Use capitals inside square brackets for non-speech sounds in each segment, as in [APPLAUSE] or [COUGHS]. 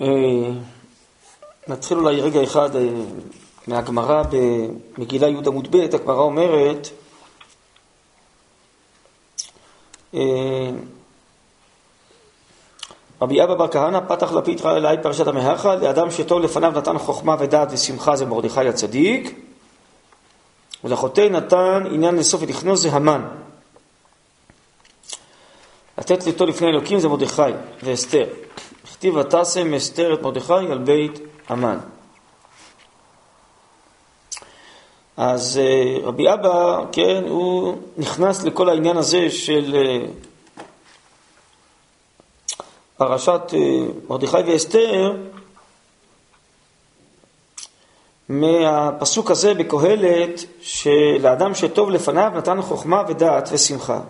אה, נתחיל אולי רגע אחד אה, מהגמרא במגילה י' עמוד ב', הגמרא אומרת רבי אבא בר כהנא פתח לפיד אליי פרשת המהכה, לאדם שטוב לפניו נתן חוכמה ודעת ושמחה זה מרדכי הצדיק, ולחוטא נתן עניין לסוף ולכנוס זה המן. לתת לטוב לפני אלוקים זה מרדכי ואסתר. הכתיב ותשם אסתר את מרדכי על בית המן. אז אה, רבי אבא, כן, הוא נכנס לכל העניין הזה של אה, פרשת אה, מרדכי ואסתר מהפסוק הזה בקהלת, שלאדם שטוב לפניו נתן חוכמה ודעת ושמחה.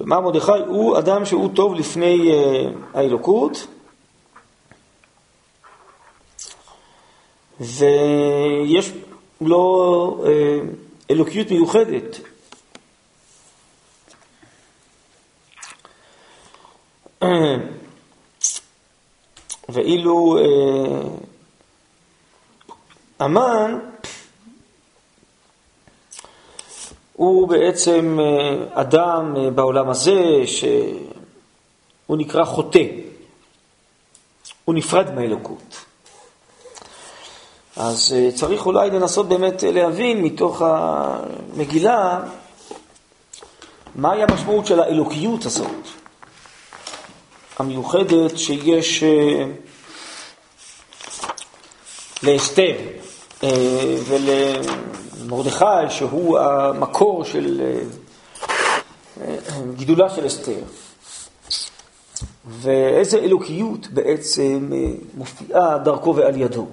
כלומר, מרדכי הוא אדם שהוא טוב לפני uh, האלוקות, ויש לו uh, אלוקיות מיוחדת. ואילו המן uh, הוא בעצם אה, אדם אה, בעולם הזה שהוא נקרא חוטא, הוא נפרד מהאלוקות. אז אה, צריך אולי לנסות באמת להבין מתוך המגילה מהי המשמעות של האלוקיות הזאת, המיוחדת שיש לאסתר ול... מרדכי, שהוא המקור של אה, אה, גידולה של אסתר. ואיזה אלוקיות בעצם אה, מופיעה דרכו ועל ידו.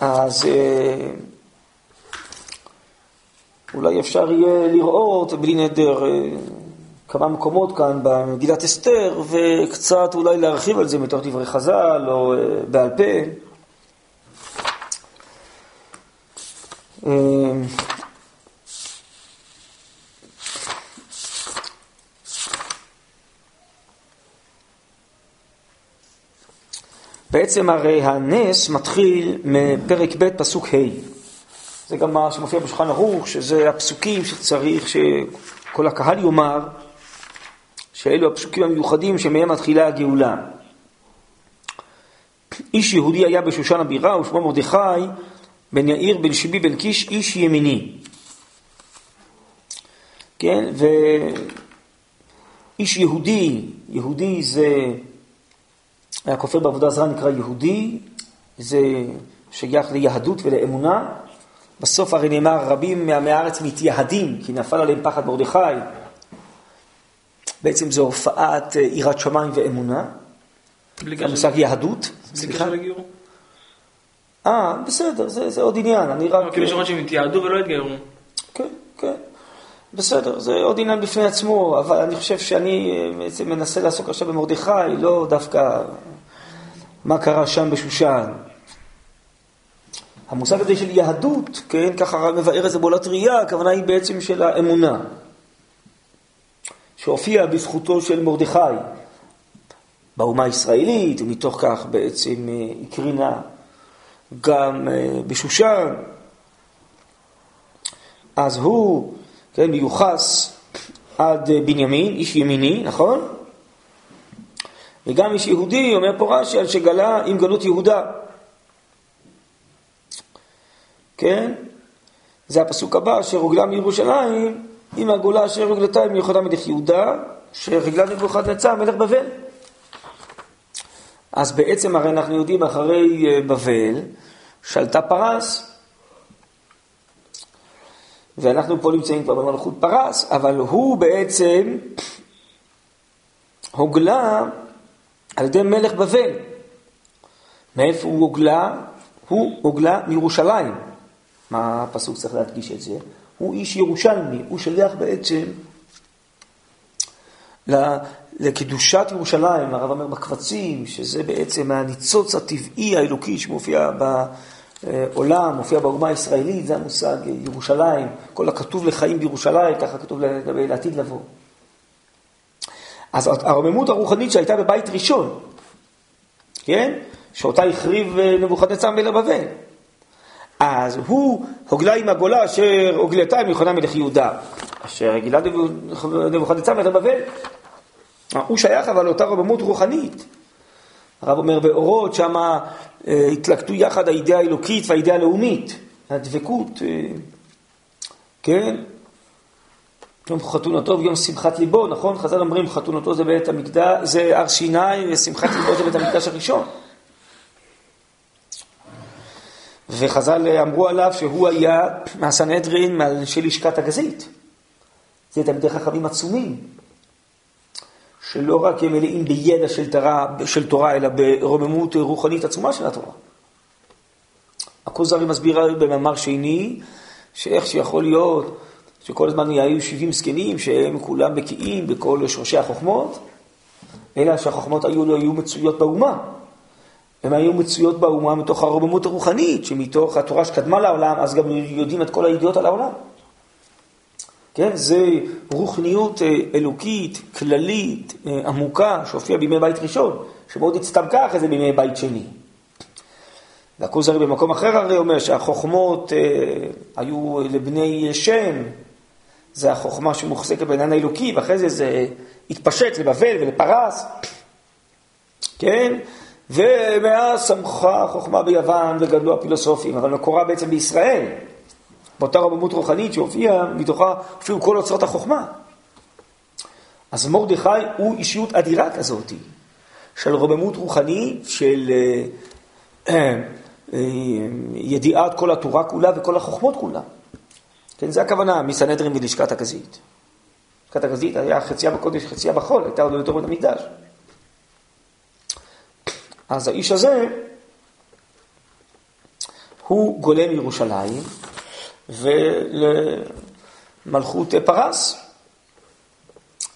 אז אולי אפשר יהיה לראות בלי נדר כמה מקומות כאן במגילת אסתר, וקצת אולי להרחיב על זה מתוך דברי חז"ל או בעל פה. בעצם הרי הנס מתחיל מפרק ב' פסוק ה'. זה גם מה שמופיע בשולחן ערוך, שזה הפסוקים שצריך שכל הקהל יאמר, שאלו הפסוקים המיוחדים שמהם מתחילה הגאולה. איש יהודי היה בשושן הבירה ושמו מרדכי, בן יאיר, בן שיבי, בן קיש, איש ימיני. כן, ואיש יהודי, יהודי זה, הכופר בעבודה זרה נקרא יהודי, זה שייך ליהדות ולאמונה. בסוף הרי נאמר רבים מעמי הארץ מתייהדים, כי נפל עליהם פחד מרדכי. בעצם זו הופעת יראת שמיים ואמונה. קשר יהדות. בלי קשר לגיור. אה, בסדר, זה, זה עוד עניין, אני רק... כאילו שאומרים שהם התייעדו ולא התגיירו. כן, כן, בסדר, זה עוד עניין בפני עצמו, אבל אני חושב שאני אה, מנסה לעסוק עכשיו במרדכי, לא דווקא מה קרה שם בשושן. המושג הזה של יהדות, כן, ככה מבאר איזה בולת ראייה, הכוונה היא בעצם של האמונה, שהופיעה בזכותו של מרדכי באומה הישראלית, ומתוך כך בעצם אה, הקרינה גם אה, בשושן, אז הוא, כן, מיוחס עד אה, בנימין, איש ימיני, נכון? וגם איש יהודי, אומר פה רש"י, על שגלה עם גלות יהודה. כן? זה הפסוק הבא, שרוגלה מירושלים, עם הגולה אשר רוגלתה עם מיוחדה מלך יהודה, שרגלה נצר מלך בבל. אז בעצם הרי אנחנו יודעים אחרי אה, בבל, שלטה פרס, ואנחנו פה נמצאים כבר במלכות פרס, אבל הוא בעצם הוגלה על ידי מלך בבל. מאיפה הוא הוגלה? הוא הוגלה מירושלים. מה הפסוק צריך להדגיש את זה? הוא איש ירושלמי, הוא שליח בעצם לקדושת ירושלים, הרב אומר בקבצים, שזה בעצם הניצוץ הטבעי האלוקי שמופיע בעולם, מופיע באומה הישראלית, זה המושג ירושלים, כל הכתוב לחיים בירושלים, ככה כתוב לעתיד לבוא. אז הרוממות הרוחנית שהייתה בבית ראשון, כן? שאותה החריב אה, נבוכדנצר מלך בבל. אז הוא הוגלה עם הגולה אשר הוגלתה עם יוחנן מלך יהודה, אשר הגילה נבוכדנצר מלך בבל. הוא שייך אבל לאותה רוממות רוחנית. הרב אומר באורות שם אה, התלקטו יחד האידאה האלוקית והאידאה הלאומית, הדבקות, אה, כן? יום חתונתו ויום שמחת ליבו, נכון? חז"ל אומרים חתונתו זה בית המקדש, זה הר סיני ושמחת ליבו זה בית המקדש הראשון. וחז"ל אמרו עליו שהוא היה מהסנהדרין של לשכת הגזית. זה תלמידי חכמים עצומים, שלא רק הם מלאים בידע של תורה, של תורה, אלא ברוממות רוחנית עצומה של התורה. הכוזרי מסביר במאמר שני, שאיך שיכול להיות שכל הזמן היו 70 זקנים שהם כולם בקיאים בכל שורשי החוכמות, אלא שהחוכמות היו לא היו מצויות באומה. הן היו מצויות באומה מתוך הרוממות הרוחנית, שמתוך התורה שקדמה לעולם, אז גם יודעים את כל הידיעות על העולם. כן, זה רוחניות אה, אלוקית, כללית, אה, עמוקה, שהופיעה בימי בית ראשון, שמאוד הצטמקה אחרי זה בימי בית שני. והכוזרי במקום אחר הרי אומר שהחוכמות אה, היו לבני שם, זה החוכמה שמוחזקת בעניין האלוקי, ואחרי זה זה התפשט לבבל ולפרס, כן? ומאז צמחה החוכמה ביוון וגדלו הפילוסופים, אבל מקורה בעצם בישראל, באותה רבמות רוחנית שהופיעה, מתוכה הופיעו כל אוצרות החוכמה. אז מרדכי הוא אישיות אדירה כזאת, של רוממות רוחנית, של אה, אה, ידיעת כל התורה כולה וכל החוכמות כולה. כן, זה הכוונה, מסנהדרין מלשכת הגזית. לשכת הגזית היה חציה בקודש, חציה בחול, הייתה עוד יותר בית המקדש. אז האיש הזה, הוא גולה מירושלים ולמלכות פרס.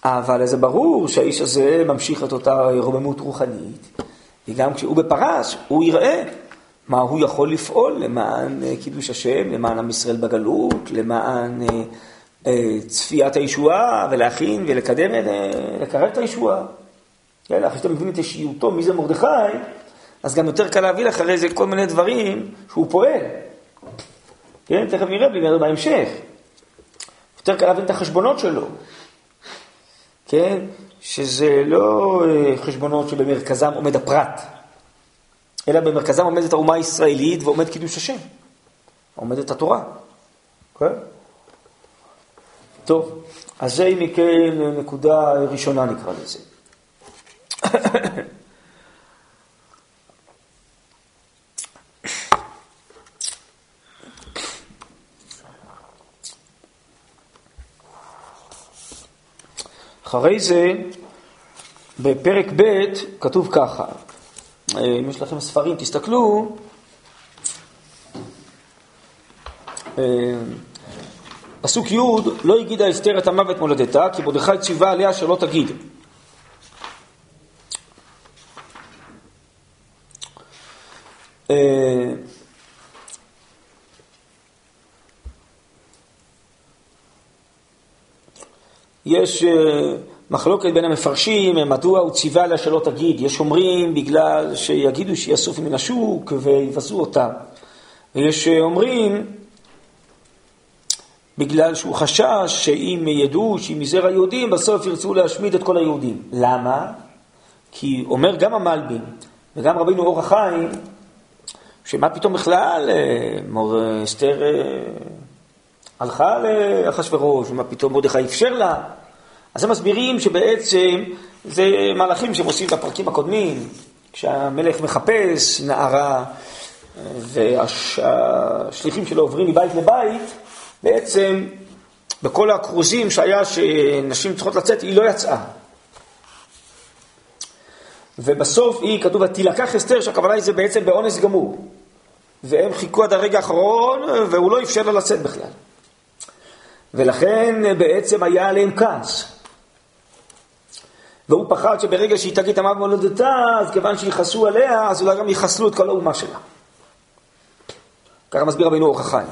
אבל זה ברור שהאיש הזה ממשיך את אותה רוממות רוחנית, וגם כשהוא בפרס, הוא יראה מה הוא יכול לפעול למען אה, קידוש השם, למען עם ישראל בגלות, למען אה, אה, צפיית הישועה, ולהכין ולקדם, לקרב את הישועה. כן, אחרי שאתה מבין את אישיותו, מי זה מרדכי, אז גם יותר קל להביא לך הרי זה כל מיני דברים שהוא פועל. כן, תכף נראה בלי בהמשך. יותר קל להבין את החשבונות שלו. כן, שזה לא חשבונות שבמרכזם עומד הפרט. אלא במרכזם עומדת האומה הישראלית ועומד קידוש השם. עומדת התורה. כן? טוב, אז זה אם כן נקודה ראשונה נקרא לזה. [COUGHS] אחרי זה, בפרק ב' כתוב ככה, אה, אם יש לכם ספרים, תסתכלו. אה, פסוק י' לא הגידה אסתר את המוות מולדתה, כי מרדכי ציווה עליה שלא תגיד. אה, יש מחלוקת בין המפרשים, מדוע הוא ציווה לה שלא תגיד. יש אומרים בגלל שיגידו שיאסוף מן השוק ויבזו אותה. ויש אומרים בגלל שהוא חשש שאם ידעו שהיא מזרע יהודים, בסוף ירצו להשמיד את כל היהודים. למה? כי אומר גם המלבין וגם רבינו אור החיים, שמה פתאום בכלל אה, מור אסתר אה, הלכה לאחשוורוש, ומה פתאום מרדכי אפשר לה. אז הם מסבירים שבעצם זה מהלכים שהם עושים בפרקים הקודמים, כשהמלך מחפש נערה והשליחים שלו עוברים מבית לבית, בעצם בכל הכרוזים שהיה שנשים צריכות לצאת, היא לא יצאה. ובסוף היא, כתוב, ותילקח אסתר, שהכוונה היא זה בעצם באונס גמור. והם חיכו עד הרגע האחרון, והוא לא אפשר לה לצאת בכלל. ולכן בעצם היה עליהם כעס. והוא פחד שברגע שהיא תגיד תמה במולדתה, אז כיוון שיכעסו עליה, אז אולי גם יחסלו את כל האומה שלה. ככה מסביר רבינו אור החיים.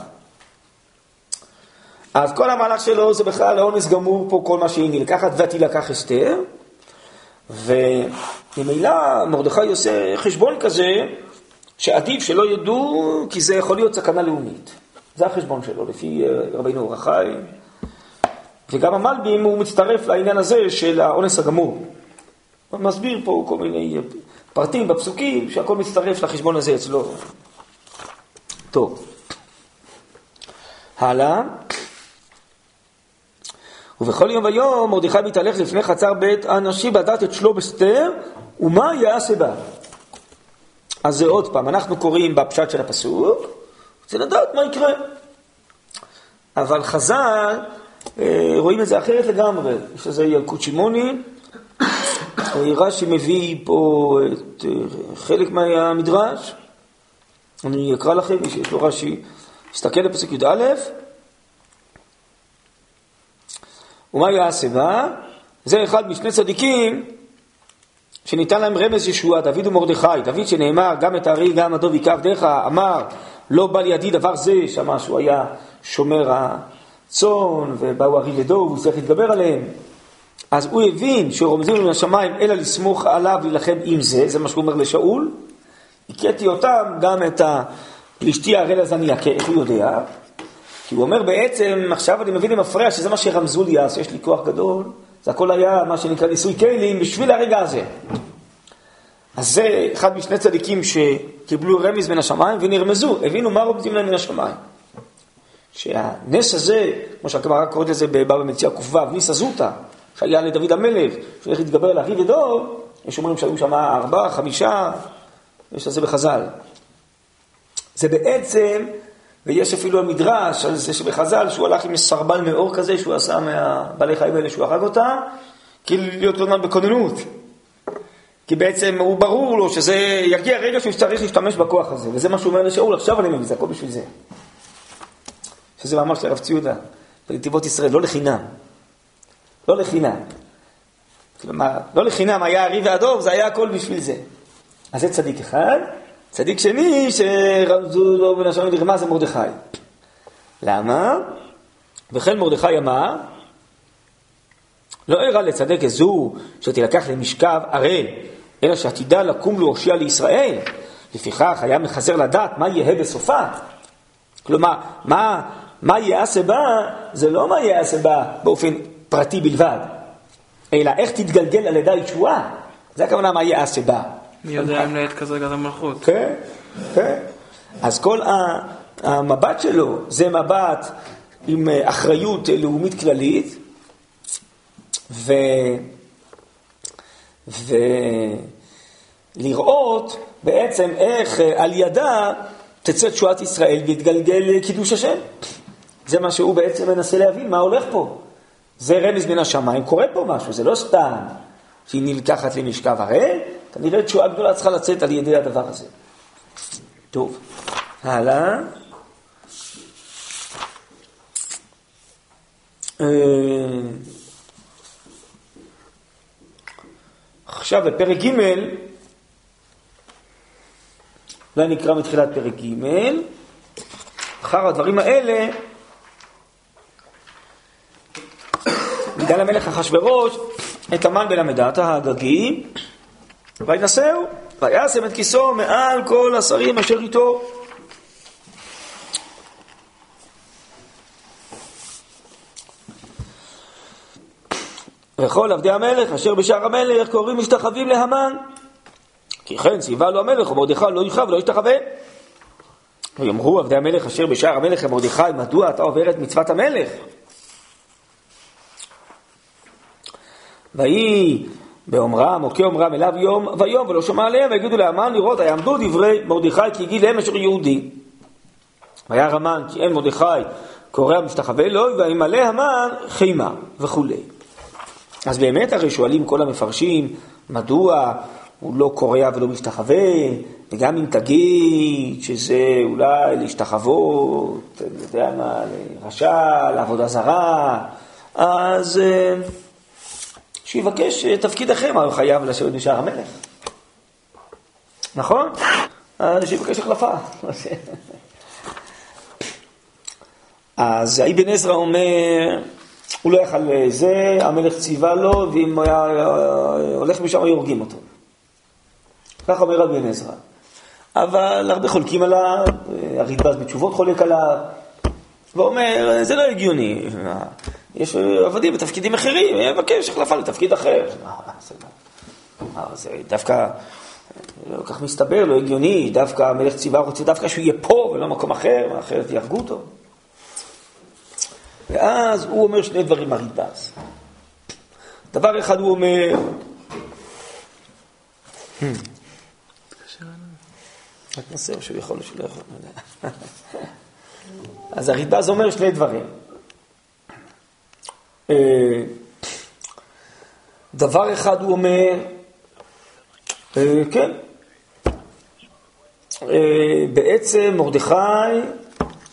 אז כל המהלך שלו זה בכלל לאונס גמור פה כל מה שהיא נלקחת ותילקח אסתר, וממילא מרדכי עושה חשבון כזה, שעדיף שלא ידעו, כי זה יכול להיות סכנה לאומית. זה החשבון שלו, לפי אה, רבינו אור החי. וגם המלבים הוא מצטרף לעניין הזה של האונס הגמור. הוא מסביר פה כל מיני פרטים בפסוקים, שהכל מצטרף לחשבון הזה אצלו. טוב. הלאה. ובכל יום ויום מרדכי מתהלך לפני חצר בית הנשי בדעת את שלו בסתר, ומה יעשה בה? אז זה עוד פעם, אנחנו קוראים בפשט של הפסוק, רוצה לדעת מה יקרה. אבל חז"ל אה, רואים את זה אחרת לגמרי. יש לזה ילקוט שמעוני, [COUGHS] רש"י מביא פה את אה, חלק מהמדרש, אני אקרא לכם, מי שיש לו רש"י, תסתכל לפסוק י"א, ומה יעשה בה? זה אחד משני צדיקים שניתן להם רמז ישועה, דוד ומרדכי. דוד שנאמר, גם את הארי גם הדוב יקו עבדיך, אמר, לא בא לידי דבר זה, שמע שהוא היה שומר הצאן, ובאו ארי לדוב, הוא צריך להתגבר עליהם. אז הוא הבין שרומזים מן השמיים אלא לסמוך עליו להילחם עם זה, זה מה שהוא אומר לשאול. הכיתי אותם, גם את הפלישתי אני אכה, איך הוא יודע? כי הוא אומר בעצם, עכשיו אני מבין למפרע שזה מה שרמזו לי אז, יש לי כוח גדול, זה הכל היה מה שנקרא ניסוי כלים בשביל הרגע הזה. אז זה אחד משני צדיקים שקיבלו רמז מן השמיים ונרמזו, הבינו מה רומזים להם מן השמיים. שהנס הזה, כמו שהגמרא קוראת לזה בבבא מציע ק"ו, ניס הזוטה, שהיה לדוד המלך, שהולך להתגבר על אחיו ודור, יש אומרים שהיו שם ארבעה, חמישה, יש לזה בחז"ל. זה בעצם, ויש אפילו המדרש על זה שבחז"ל, שהוא הלך עם סרבל מאור כזה, שהוא עשה מהבעלי חיים האלה, שהוא הרג אותם, כאילו להיות כל הזמן בכוננות. כי בעצם הוא ברור לו שזה יגיע רגע שהוא צריך להשתמש בכוח הזה, וזה מה שהוא אומר לשאול, עכשיו אני מבין, זה הכל בשביל זה. שזה מאמר של הרב ציודה, בנתיבות ישראל, לא לחינם. לא לחינם. כלומר, לא לחינם היה הרי והדוב, זה היה הכל בשביל זה. אז זה צדיק אחד. צדיק שני, שרמזו לו בין השם לרמה, זה מרדכי. למה? וכן מרדכי אמר, לא אירע לצדק זו שתילקח למשכב ערל, אלא שעתידה לקום להושיע לישראל. לפיכך היה מחזר לדעת מה יהא בסופה. כלומר, מה, מה יעשה בה, זה לא מה יעשה בה באופן פרטי בלבד, אלא איך תתגלגל על ידי תשועה. זה הכוונה מה יעשה בה. מי יודע אם לעת כזה גם המלכות. כן, כן. אז כל המבט שלו זה מבט עם אה, אחריות לאומית כללית, ו... ולראות בעצם איך אה, על ידה תצא תשועת ישראל ויתגלגל קידוש השם. זה מה שהוא בעצם מנסה להבין, מה הולך פה. זה רמז מן השמיים, קורה פה משהו, זה לא סתם שהיא נלקחת למשכב הראל, כנראה תשועה גדולה צריכה לצאת על ידי הדבר הזה. טוב, הלאה. אה, עכשיו בפרק ג', אולי נקרא מתחילת פרק ג', אחר הדברים האלה, ניגן המלך אחשורוש את המן בל"ד האגגי, וינשאו, וישם את כיסו מעל כל השרים אשר איתו. וכל עבדי המלך אשר בשער המלך קוראים משתחווים להמן. כי כן ציווה לו המלך ומרדכי לא יכאב ולא ישתחווה. ויאמרו עבדי המלך אשר בשער המלך למרדכי מדוע אתה עובר את מצוות המלך? ויהי באומרם, או כאומרם אליו יום ויום, ולא שמע עליהם, ויגידו לאמן לראות, יעמדו דברי מרדכי כי יגיד להם אשר יהודי. וירא המן כי אין מרדכי קורא משתחווה לו, וימלא המן חימה וכולי. אז באמת הרי שואלים כל המפרשים, מדוע הוא לא קורע ולא משתחווה, וגם אם תגיד שזה אולי להשתחוות, אני יודע מה, לרשע, לעבודה זרה, אז... Uh, שיבקש אה, תפקיד אחר, מה הוא חייב לשבת בשער המלך. נכון? אז שיבקש החלפה. [LAUGHS] אז אבן עזרא אומר, הוא לא יכל זה, המלך ציווה לו, ואם הוא היה הולך משם, היו הורגים אותו. ככה אומר רבי עזרא. אבל הרבה חולקים עליו, הרידב"ז בתשובות חולק עליו, ואומר, זה לא הגיוני. יש עבדים בתפקידים אחרים, יבקש החלפה לתפקיד אחר. זה דווקא, לא כך מסתבר, לא הגיוני, דווקא המלך ציווה רוצה דווקא שהוא יהיה פה ולא במקום אחר, אחרת יהרגו אותו. ואז הוא אומר שני דברים הרידב"ז. דבר אחד הוא אומר, רק נעשה או שהוא יכול או שהוא לא יכול, לא יודע. אז הרידב"ז אומר שני דברים. אה, דבר אחד הוא אומר, אה, כן, אה, בעצם מרדכי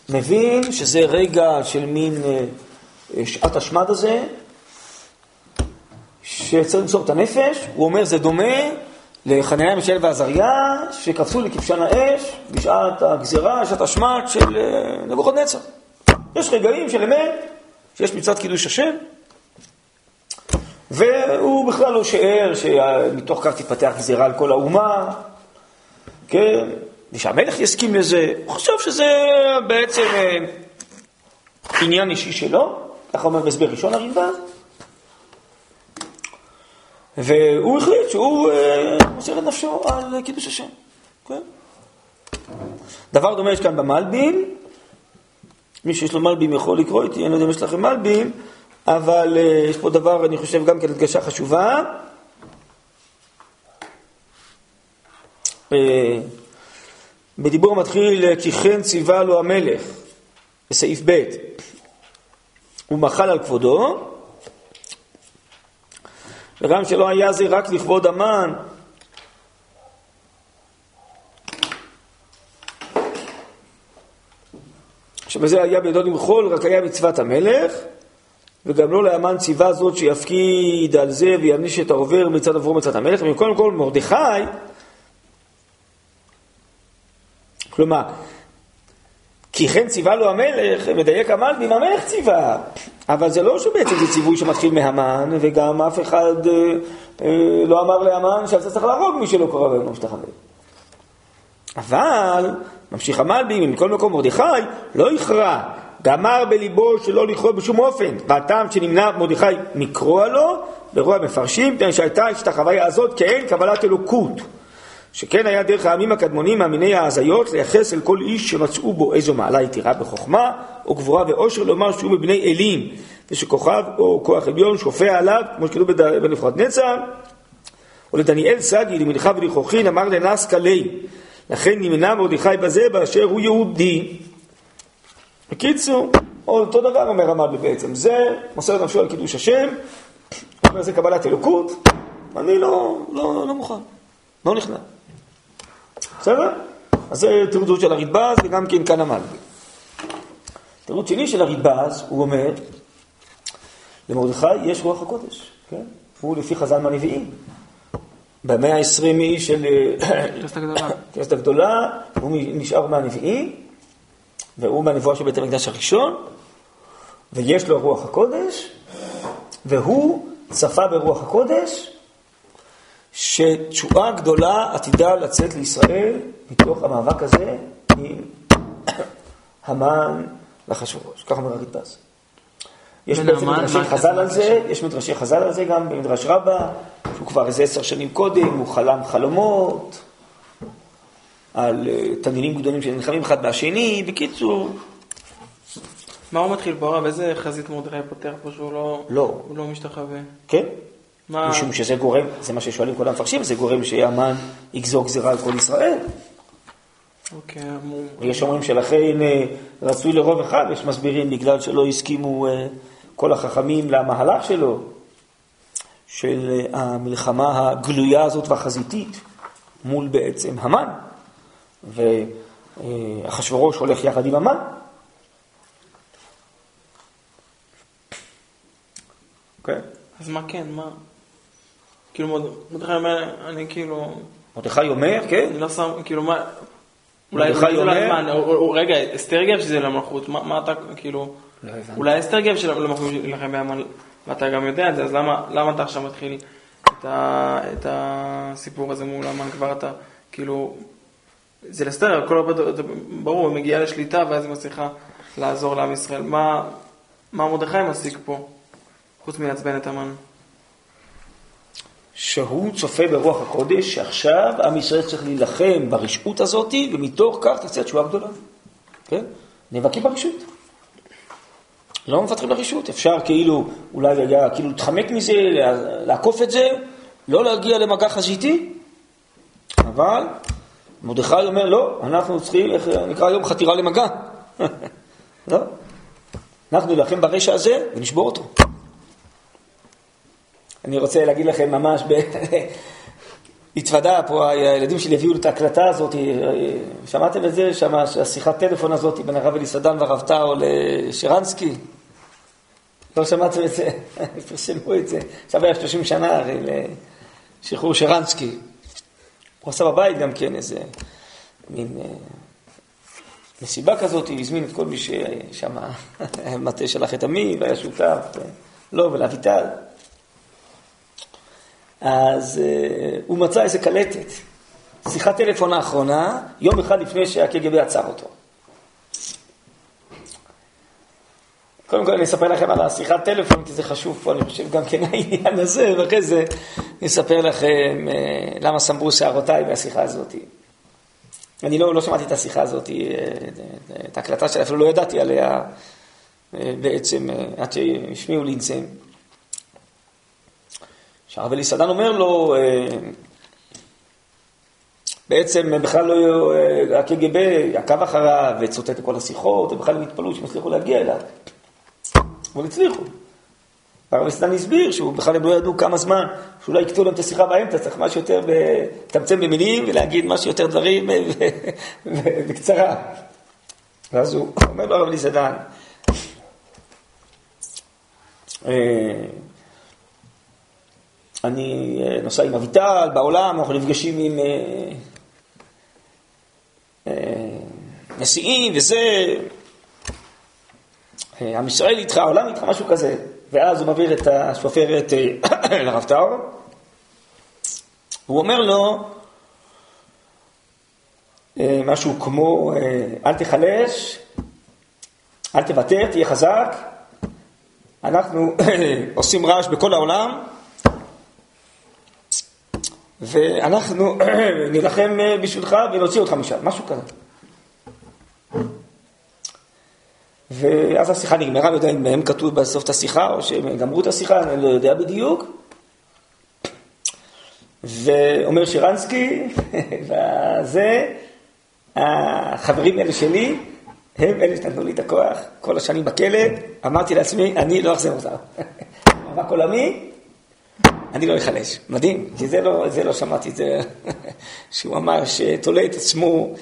מבין שזה רגע של מין שעת השמד הזה, שצריך למסור את הנפש, הוא אומר זה דומה לחניה, מישאל ועזריה, שקפצו לכבשן האש בשעת הגזירה, שעת השמד של אה, נבוכדנצר. יש רגעים של אמת, שיש מצוות קידוש השם, והוא בכלל לא שיער שמתוך כך תתפתח גזירה על כל האומה, כן, ושהמלך יסכים לזה. הוא חושב שזה בעצם אה, עניין אישי שלו, ככה אומר בהסבר ראשון הרמב"ם. והוא החליט שהוא אה, מוסר את נפשו על קידוש השם. כן? דבר דומה יש כאן במלבים, מי שיש לו מלבים יכול לקרוא איתי, אני לא יודע אם יש לכם מלבים, אבל אה, יש פה דבר, אני חושב, גם כן הדגשה חשובה. בדיבור מתחיל, כי כן ציווה לו המלך, בסעיף ב', הוא מחל על כבודו, וגם שלא היה זה רק לכבוד המן. שבזה היה בידו למחול, רק היה מצוות המלך, וגם לא לאמן ציווה זאת שיפקיד על זה ויעניש את העובר מצד עברו מצד המלך, וקודם כל מרדכי, כלומר, כי כן ציווה לו המלך, מדייק המלבים, המלך ציווה. אבל זה לא שבעצם זה ציווי שמתחיל מהמן, וגם אף אחד אה, אה, לא אמר להמן שאתה צריך להרוג מי שלא קרא בהם משתחווה. אבל, ממשיך המלבים, מכל מקום מרדכי לא יכרע, גמר בליבו שלא לכרות בשום אופן, והטעם שנמנע מרדכי מקרוע לו, ברוע המפרשים, פני שהייתה השתחוויה הזאת כאין קבלת אלוקות. שכן היה דרך העמים הקדמונים מאמיני ההזיות לייחס אל כל איש שמצאו בו איזו מעלה יתירה בחוכמה או גבורה ואושר לומר שהוא מבני אלים ושכוכב או כוח עליון שופע עליו כמו שכתוב בנבחרת נצר ולדניאל סגי למנחה ולכוחין אמר לנס קלי לכן נמנע מרדכי בזה באשר הוא יהודי. בקיצור, אותו דבר אומר המדלי בעצם, זה מוסר נפשו על קידוש השם, אומר זה קבלת אלוקות, אני לא, לא, לא מוכן, לא נכנע. בסדר? אז זה תירוץ של הרדב"ז וגם כן כאן המלבי. תירוץ שני של הרדב"ז, הוא אומר, למרדכי יש רוח הקודש, כן? הוא לפי חז"ל מהנביאים. במאה העשרים של [COUGHS] כנסת הגדולה, הוא נשאר מהנביאים, והוא מהנבואה של בית המקדש הראשון, ויש לו רוח הקודש, והוא צפה ברוח הקודש, שתשועה גדולה עתידה לצאת לישראל מתוך המאבק הזה עם [COUGHS] המן ואחשוורוש. ככה אומר הרדב"ז. יש בעצם מדרשי חז"ל על זה, יש מדרשי חז"ל על זה גם במדרש רבה, שהוא כבר איזה עשר שנים קודם, הוא חלם חלומות על אה, תנינים גדולים שנלחמים אחד בשני, בקיצור. מה הוא מתחיל פה הרב? איזה חזית מרדכי פותח פה שהוא לא, לא. לא משתחווה? כן, מה... משום שזה גורם, זה מה ששואלים כל המפרשים, זה גורם שהמן יגזור גזירה על כל ישראל. אוקיי, ויש אומרים שלכן אה, רצוי לרוב אחד, יש מסבירים בגלל שלא הסכימו אה, כל החכמים למהלך שלו, של אה, המלחמה הגלויה הזאת והחזיתית מול בעצם המן, ואחשוורוש הולך יחד עם המן. כן. אז מה כן, מה? כאילו, מרדכי אומר, אני כאילו... מרדכי אומר, כן? אני לא שם, כאילו, מה... אולי מרדכי אומר... רגע, אסתר הגיע שזה למלכות, מה אתה, כאילו... לא. אולי אסתר גב לא יכולים להילחם בהמן, ואתה גם יודע את זה, אז למה, אתה עכשיו מתחיל את, הסיפור הזה מול המן כבר אתה, כאילו, זה לאסתר, הכל זה ברור, היא מגיעה לשליטה ואז היא מצליחה לעזור לעם ישראל. מה, מה מרדכי משיג פה, חוץ מלעצבן את המן? שהוא צופה ברוח הקודש, שעכשיו עם ישראל צריך להילחם ברשעות הזאת, ומתוך כך תצא תשובה גדולה. כן? נאבקים ברשעות. לא מוותרים לרשעות. אפשר כאילו, אולי היה, כאילו להתחמק מזה, לעקוף את זה, לא להגיע למגע חזיתי, אבל מרדכי אומר, לא, אנחנו צריכים, איך נקרא היום, חתירה למגע. [LAUGHS] לא. אנחנו נילחם ברשע הזה ונשבור אותו. אני רוצה להגיד לכם ממש, ב... [LAUGHS] התוודה פה, הילדים שלי הביאו את ההקלטה הזאת, שמעתם את זה? שם השיחת טלפון הזאת בין הרב אליסדן והרב טאו לשרנסקי? לא שמעתם את זה? [LAUGHS] פרסמו את זה. עכשיו היה 30 שנה הרי לשחרור שרנסקי. הוא עשה בבית גם כן איזה מין אה, מסיבה כזאת, הוא הזמין את כל מי ששם, [LAUGHS] מטה שלח את עמי והיה שותף, לא, ולאביטל. אז uh, הוא מצא איזה קלטת, שיחת טלפון האחרונה, יום אחד לפני שהקג"ב עצר אותו. קודם כל אני אספר לכם על השיחת טלפון, כי זה חשוב פה, אני חושב גם כן [LAUGHS] העניין הזה, ואחרי זה אני אספר לכם uh, למה סמרו שערותיי מהשיחה הזאת. אני לא, לא שמעתי את השיחה הזאת, uh, את ההקלטה שלה, אפילו לא ידעתי עליה בעצם, עד שהשמיעו לי את זה. שהרב אליסדן אומר לו, בעצם בכלל לא, הקג"ב עקב אחריו וצוטט את כל השיחות, ובכלל הם התפלאו שהם הצליחו להגיע אליו. אבל הצליחו. הרב אליסדן הסביר שהוא בכלל הם לא ידעו כמה זמן, שאולי יקטעו להם את השיחה באמצע, צריך משהו יותר לצמצם במילים ולהגיד משהו יותר דברים בקצרה. ואז הוא אומר לו הרב אליסדן, אני נוסע עם אביטל בעולם, אנחנו נפגשים עם אה, אה, נשיאים וזה, עם ישראל איתך, העולם איתך, משהו כזה. ואז הוא מעביר את השופרת אה, [COUGHS] לרב טאור, הוא אומר לו אה, משהו כמו, אה, אל תחלש, אל תוותר, תהיה חזק, אנחנו [COUGHS] עושים רעש בכל העולם, ואנחנו [CLEARS THROAT] נילחם בשבילך ונוציא אותך משם, משהו כזה. ואז השיחה נגמרה, לא יודע אם הם כתבו בסוף את השיחה או שהם גמרו את השיחה, אני לא יודע בדיוק. ואומר שרנסקי, [LAUGHS] וזה, החברים האלה שלי, הם אלה שנתנו לי את הכוח, כל השנים בכלא, אמרתי לעצמי, אני לא אחזר אותם. [LAUGHS] מאבק עולמי, אני לא אחלש. מדהים, כי זה לא, זה לא שמעתי, זה [LAUGHS] שהוא אמר שתולה את עצמו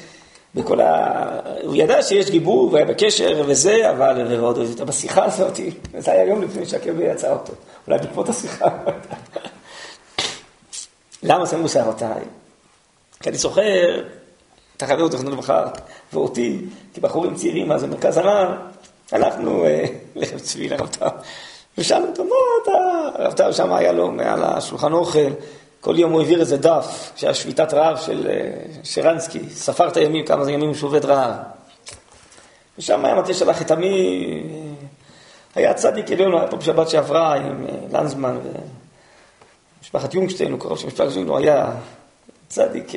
בכל ה... הוא ידע שיש גיבור והיה בקשר וזה, אבל ועוד עוד בשיחה הזאת, [LAUGHS] זה היה יום לפני שהקבר יצא אותו, אולי בעקבות השיחה. [LAUGHS] למה שמו שערותיי? כי אני זוכר את החבר זכרונו לברכה ואותי, כבחורים צעירים אז במרכז הרב, הלכנו לחם צבי לרב ושאלנו אותו, מה אתה... הרב טאו שם היה לו מעל השולחן אוכל, כל יום הוא העביר איזה דף, שהיה שביתת רעב של שרנסקי, ספר את הימים, כמה זה ימים שהוא עובד רעב. ושם היה מטה שלח את עמי, היה צדיק עליון, היה פה בשבת שעברה עם לנזמן ומשפחת יונגשטיין, הוא קרוב של משפחת יונגשטיין, הוא היה צדיק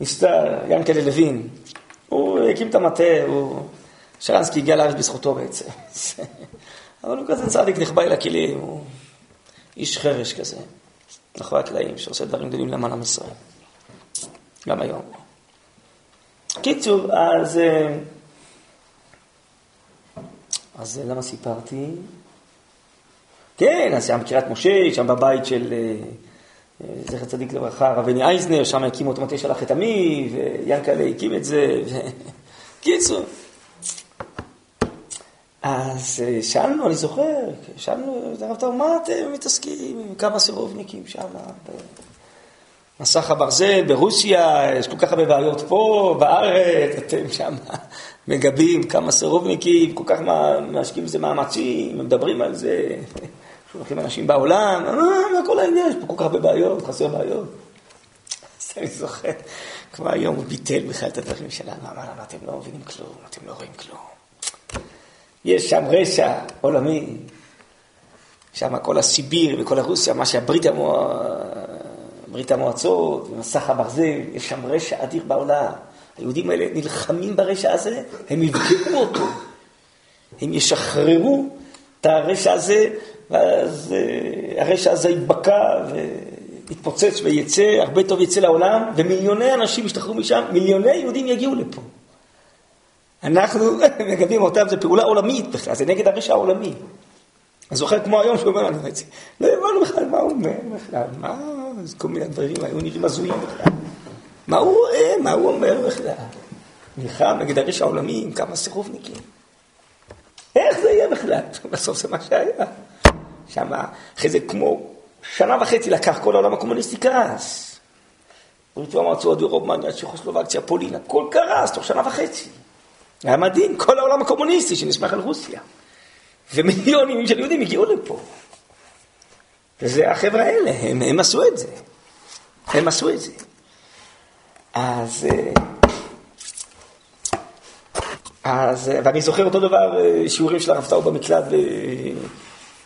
נסתר, ינקלה לוין. הוא הקים את המטה, הוא... שרנסקי הגיע לארץ בזכותו בעצם. [LAUGHS] אבל הוא כזה צדיק נכבה אל הכלים, הוא איש חרש כזה, מאחורי הקלעים, שעושה דברים גדולים למען עם ישראל. גם היום. קיצור, אז... אז למה סיפרתי? כן, אז שם קריית משה, שם בבית של זכר צדיק לברכה, רבני אייזנר, שם הקימו את מטה שלח את עמי, ויאנקלה הקים את זה. קיצור. אז שאלנו, אני זוכר, שאלנו את הרב טאו, מה אתם מתעסקים עם כמה סירובניקים שם? מסך הברזל ברוסיה, יש כל כך הרבה בעיות פה, בארץ, אתם שם מגבים כמה סירובניקים, כל כך משקיעים בזה מאמצים, מדברים על זה, שולחים אנשים בעולם, אה, מה כל העניין, יש פה כל כך הרבה בעיות, חסר בעיות. אז אני זוכר, כבר היום הוא ביטל בכלל את הדברים שלנו, אמר לנו, אתם לא מבינים כלום, אתם לא רואים כלום. יש שם רשע עולמי, שם כל הסיביר וכל הרוסיה, מה שהברית המוע... ברית המועצות, מסך הברזל, יש שם רשע אדיר בעולם. היהודים האלה נלחמים ברשע הזה, הם יבקעו אותו. הם ישחררו את הרשע הזה, ואז אה, הרשע הזה ייבקע ויתפוצץ ויצא, הרבה טוב יצא לעולם, ומיליוני אנשים ישתחררו משם, מיליוני יהודים יגיעו לפה. אנחנו [LAUGHS] מגבים אותם, זו פעולה עולמית בכלל, זה נגד הרשע העולמי. אני זוכר כמו היום שהוא אומר לנו את זה. לא הבנו בכלל מה הוא אומר בכלל, מה, כל מיני דברים היו נראים הזויים בכלל. מה הוא רואה, מה הוא אומר בכלל. נלחם נגד הרשע העולמי עם כמה סירובניקים. איך זה יהיה בכלל? [LAUGHS] בסוף זה מה שהיה. שם, אחרי זה כמו שנה וחצי לקח כל העולם הקומוניסטי קרס. ברית המועצות, רומניה, צ'כוסלובקציה, פולין, הכל קרס תוך שנה וחצי. היה מדהים, כל העולם הקומוניסטי שנסמך על רוסיה. ומיליונים של יהודים הגיעו לפה. וזה החבר'ה האלה, הם, הם עשו את זה. הם עשו את זה. אז, אה, אז, ואני זוכר אותו דבר, אה, שיעורים של הרב טאו במקלט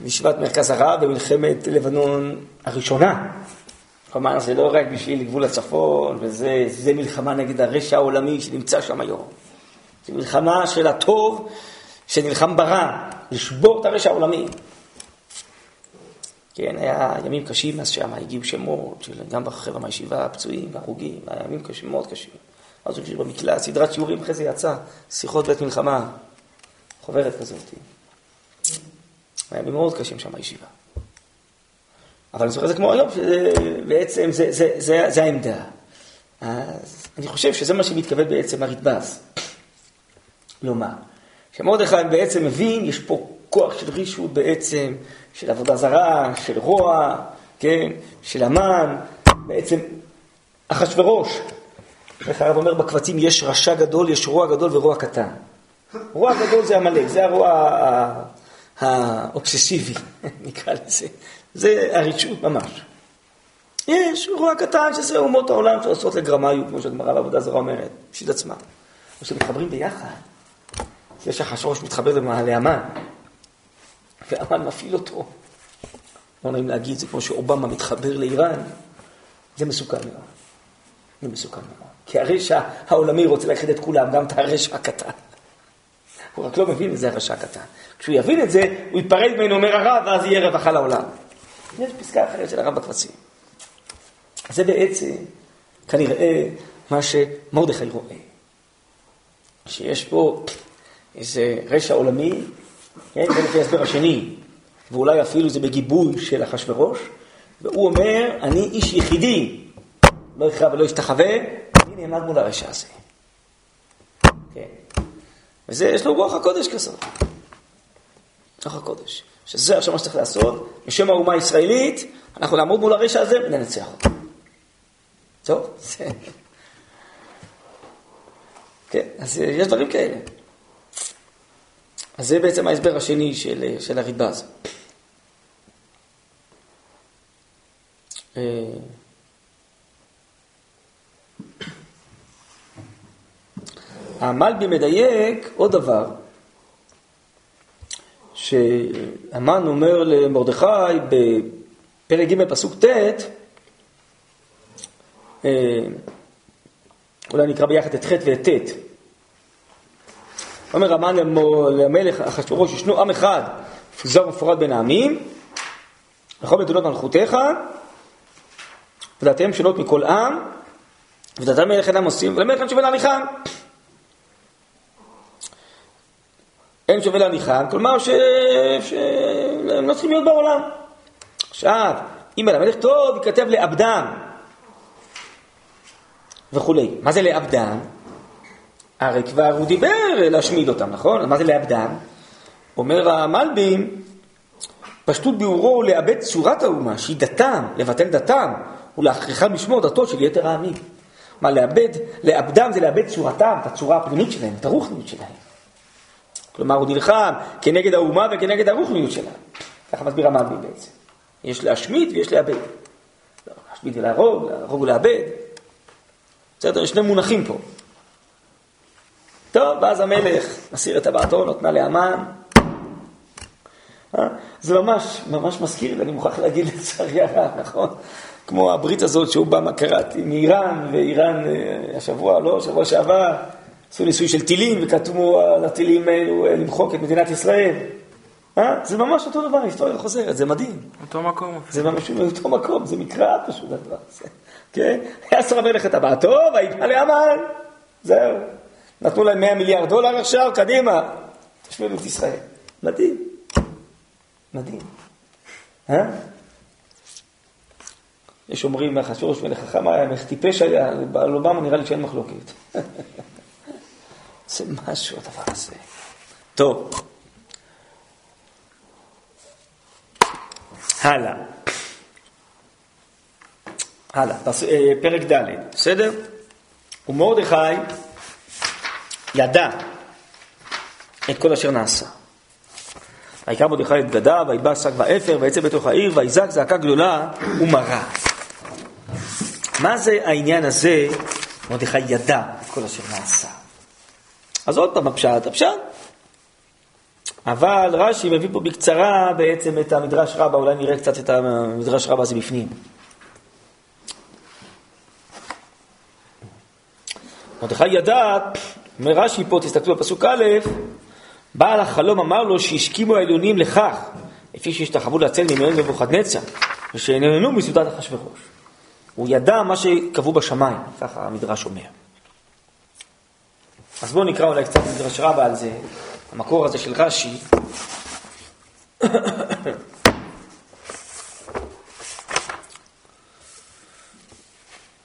בישיבת מרכז הרב במלחמת לבנון הראשונה. כלומר, זה לא רק בשביל גבול הצפון, וזה מלחמה נגד הרשע העולמי שנמצא שם היום. זו מלחמה של הטוב שנלחם ברע, לשבור את הרשע העולמי. כן, היה ימים קשים אז שם, הגיעו שמות, גם בחבר'ה מהישיבה, פצועים, הרוגים, היה ימים קשים, מאוד קשים. אז הוא במקלט, סדרת שיעורים, אחרי זה יצא, שיחות בית מלחמה, חוברת כזאת. היה ימים מאוד קשים שם בישיבה. אבל אני זוכר את זה כמו היום, שבעצם זה, זה, זה, זה העמדה. אז אני חושב שזה מה שמתכוון בעצם הרדב"ז. לומר, שמרדכי בעצם מבין, יש פה כוח של רישות בעצם, של עבודה זרה, של רוע, כן, של המן, בעצם אחשורוש. איך הרב אומר בקבצים, יש רשע גדול, יש רוע גדול ורוע קטן. רוע גדול זה עמלק, זה הרוע האובססיבי, [LAUGHS] נקרא לזה. זה הרישות ממש. יש רוע קטן שזה אומות העולם שעושות לגרמאיות, כמו שהגמרא בעבודה זרה אומרת, בשביל עצמם. כשמתחברים ביחד, זה שהחשרוש מתחבר להמן, והמן מפעיל אותו. לא נעים להגיד, זה כמו שאובמה מתחבר לאיראן, זה מסוכן מאוד. זה מסוכן מאוד. כי הרשע העולמי רוצה לאחד את כולם, גם את הרשע הקטן. הוא רק לא מבין את זה, הרשע הקטן. כשהוא יבין את זה, הוא ייפרד ממנו, אומר הרב, ואז יהיה רווחה לעולם. יש פסקה אחרת של הרב בקבצים. זה בעצם, כנראה, מה שמרדכי רואה. שיש פה איזה רשע עולמי, כן, זה לפי ההסבר השני, ואולי אפילו זה בגיבוי של אחשורוש, והוא אומר, אני איש יחידי, לא יכרע ולא ישתחווה, אני נעמד מול הרשע הזה. כן. וזה, יש לו רוח הקודש כזאת. רוח הקודש. שזה עכשיו מה שצריך לעשות, בשם האומה הישראלית, אנחנו נעמוד מול הרשע הזה וננצח אותו. טוב, זה... [LAUGHS] כן, אז יש דברים כאלה. אז זה בעצם ההסבר השני של, של הריבז. אה, המלבי מדייק עוד דבר, שהמן אומר למרדכי בפרק ג' פסוק ט', אה, אולי נקרא ביחד את ח' ואת ט', אומר המן למלך אחשוורוש, ישנו עם אחד, מפוזר ומפורד בין העמים, לכל מדינות מלכותיך, ודעתיהם שונות מכל עם, ודעתם מלך אינם עושים, ולמלך אין שווה להניחם. אין שווה להניחם, כלומר שהם לא צריכים להיות בעולם. עכשיו, אם על המלך טוב, ייכתב לאבדם וכולי. מה זה לאבדם? הרי כבר הוא דיבר להשמיד אותם, נכון? מה זה לאבדם? אומר המלבים, פשטות ביאורו לאבד צורת האומה, שהיא דתם, לבטל דתם, ולהכריחם לשמור דתו של יתר העמים. מה, לאבד, לאבדם זה לאבד צורתם, את הצורה הפנימית שלהם, את הרוחניות שלהם. כלומר, הוא נלחם כנגד האומה וכנגד הרוחניות שלה. ככה מסביר המלבי בעצם. יש להשמיד ויש לאבד. לא, להשמיד ולהרוג, להרוג ולאבד. בסדר, יש שני מונחים פה. טוב, ואז המלך מסיר את טבעתו, נותנה לאמן. אה? זה ממש, ממש מזכיר לי, אני מוכרח להגיד לצערי הרב, נכון? כמו הברית הזאת שהוא בא, מה קראתי, מאיראן, ואיראן אה, השבוע, לא, שבוע שעבר, עשו ניסוי של טילים, וכתבו על הטילים האלו אה, למחוק את מדינת ישראל. אה? זה ממש אותו דבר, ההיסטוריה חוזרת, זה מדהים. אותו מקום. זה ממש אותו מקום, זה מקרא פשוט הדבר הזה. כן? היה שר המלך את הבעתו, ויתנה לאמן. זהו. נתנו להם 100 מיליארד דולר עכשיו, קדימה. תשמעו את ישראל. מדהים. מדהים. אה? יש אומרים, אחשוורוש מלך חכם היה, מלך טיפש היה, על אובמה נראה לי שאין מחלוקת. [LAUGHS] זה משהו הדבר הזה. טוב. הלאה. הלאה, אה, פרק ד', בסדר? ומרדכי ידע את כל אשר נעשה. ויקרא מרדכי את בגדיו, ויתבע שק ואפר, ויצא בתוך העיר, ויזעק זעקה גדולה ומרה. מה זה העניין הזה, מרדכי ידע את כל אשר נעשה? אז עוד פעם הפשט, הפשט. אבל רש"י מביא פה בקצרה בעצם את המדרש רבה, אולי נראה קצת את המדרש רבה הזה בפנים. מרדכי ידע, אומר רש"י פה, תסתכלו בפסוק א', בעל החלום אמר לו שהשכימו העליונים לכך, לפי שהשתחוו להצל ממנו נבוכדנצר, ושאיננו מסעודת אחשוורוש. הוא ידע מה שקבעו בשמיים, ככה המדרש אומר. אז בואו נקרא אולי קצת מדרש רבה על זה, המקור הזה של רש"י.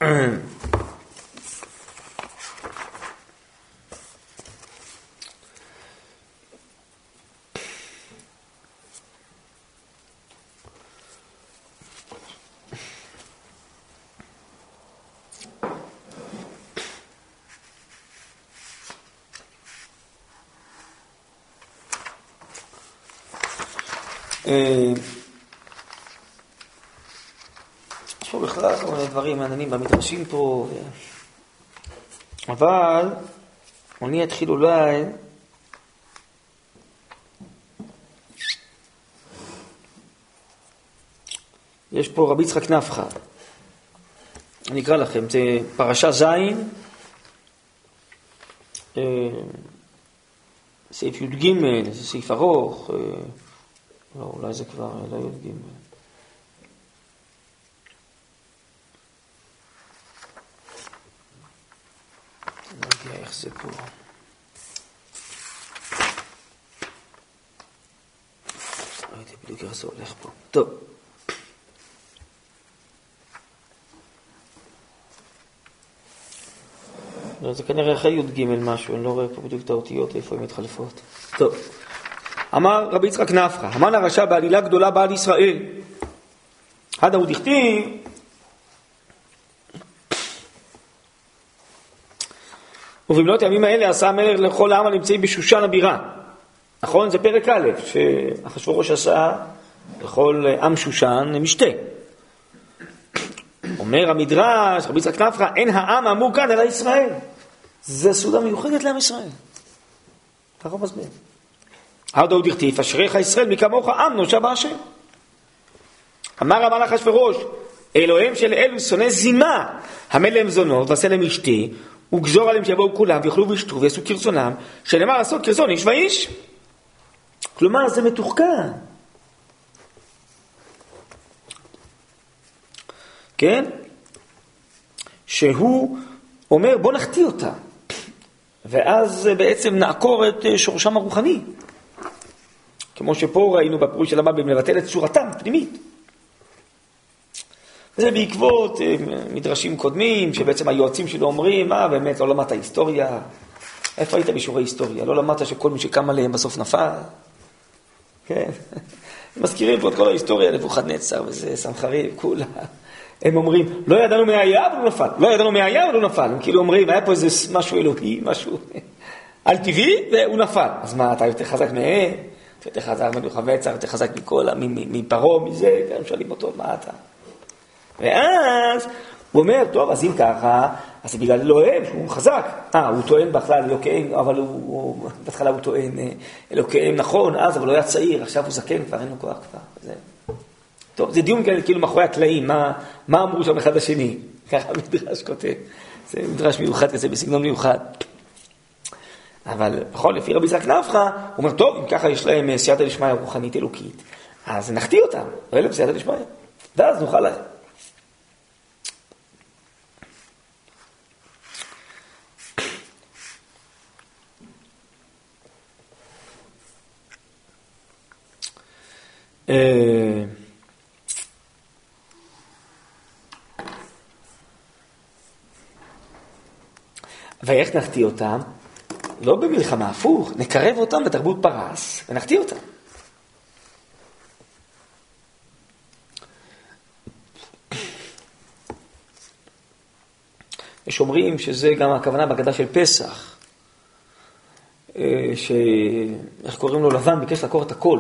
אה, [CLEARS THROAT] יש פה בכלל כל מיני דברים מעניינים במדרשים פה, אבל אני אתחיל אולי יש פה רבי יצחק נפחא, אני אקרא לכם, זה פרשה ז', אה, סעיף י"ג, זה סעיף ארוך, אה, לא, אולי זה כבר לא י"ג. לא איך זה פה. לא יודע בדיוק איך זה הולך פה. טוב. לא, זה כנראה אחרי י"ג משהו, אני לא רואה פה בדיוק את האותיות, איפה הן מתחלפות. טוב. אמר רבי יצחק נפחא, המן הרשע בעלילה גדולה בעל ישראל. עד ההוא דכתיב, ובמלאת הימים האלה עשה המלך לכל העם הנמצאים בשושן הבירה. נכון? זה פרק א', שאחשוורוש עשה לכל עם שושן משתה. אומר המדרש, רבי יצחק נפחא, אין העם האמור כאן אלא ישראל. זה סעודה מיוחדת לעם ישראל. ככה הוא מסביר. עד עוד דכתיב, אשריך ישראל מכמוך עם נושע בהשם. אמר המן אחשורוש, אלוהים של אלו שונא זימה, המל להם זונות ועשה להם אשתה, וגזור עליהם שיבואו כולם ויאכלו וישתו ויעשו כרצונם, שנאמר לעשות כרצון איש ואיש. כלומר, זה מתוחכם. כן? שהוא אומר, בוא נחטיא אותה, ואז בעצם נעקור את שורשם הרוחני. כמו שפה ראינו בפירוש של המב"ם, לבטל את צורתם הפנימית. זה בעקבות אה, מדרשים קודמים, שבעצם היועצים שלו אומרים, אה, באמת, לא למדת היסטוריה? איפה היית בשיעורי היסטוריה? לא למדת שכל מי שקם עליהם בסוף נפל? כן. [LAUGHS] מזכירים פה את כל ההיסטוריה, נבוכדנצר וזה, סנחריב, כולה. הם אומרים, לא ידענו מי היה, אבל הוא נפל. לא ידענו מי היה, אבל הוא נפל. הם כאילו אומרים, היה פה איזה משהו אלוהי, משהו על טבעי, והוא נפל. אז מה, אתה יותר חזק מהם? יותר חזק מנוחבצר, יותר חזק מכל, מפרעה, מזה, הם שואלים אותו, מה אתה? ואז הוא אומר, טוב, אז אם ככה, אז זה בגלל אלוהיהם, שהוא חזק. אה, הוא טוען בכלל אלוקיהם, אבל הוא, בהתחלה הוא טוען אה, אלוקיהם, נכון, אז, אבל הוא היה צעיר, עכשיו הוא זקן, כבר אין לו כוח כבר. זה... טוב, זה דיון כאילו מאחורי הקלעים, מה, מה אמרו שם אחד לשני, ככה המדרש כותב. זה מדרש מיוחד כזה, בסגנון מיוחד. אבל בכל לפי רבי יצחק נפחא, הוא אומר, טוב, אם ככה יש להם אה, סייעתא דשמיא רוחנית אלוקית, אז נחטיא אותם, לא יהיה להם סייעתא דשמיא, ואז נוכל להם. [CLEARS THROAT] אה, [CLEARS THROAT] ואיך נחטיא אותם? לא במלחמה, הפוך, נקרב אותם בתרבות פרס ונחטיא אותם. יש אומרים שזה גם הכוונה בהגדה של פסח, אה, ש... איך קוראים לו? לבן ביקש לעקור את הכל.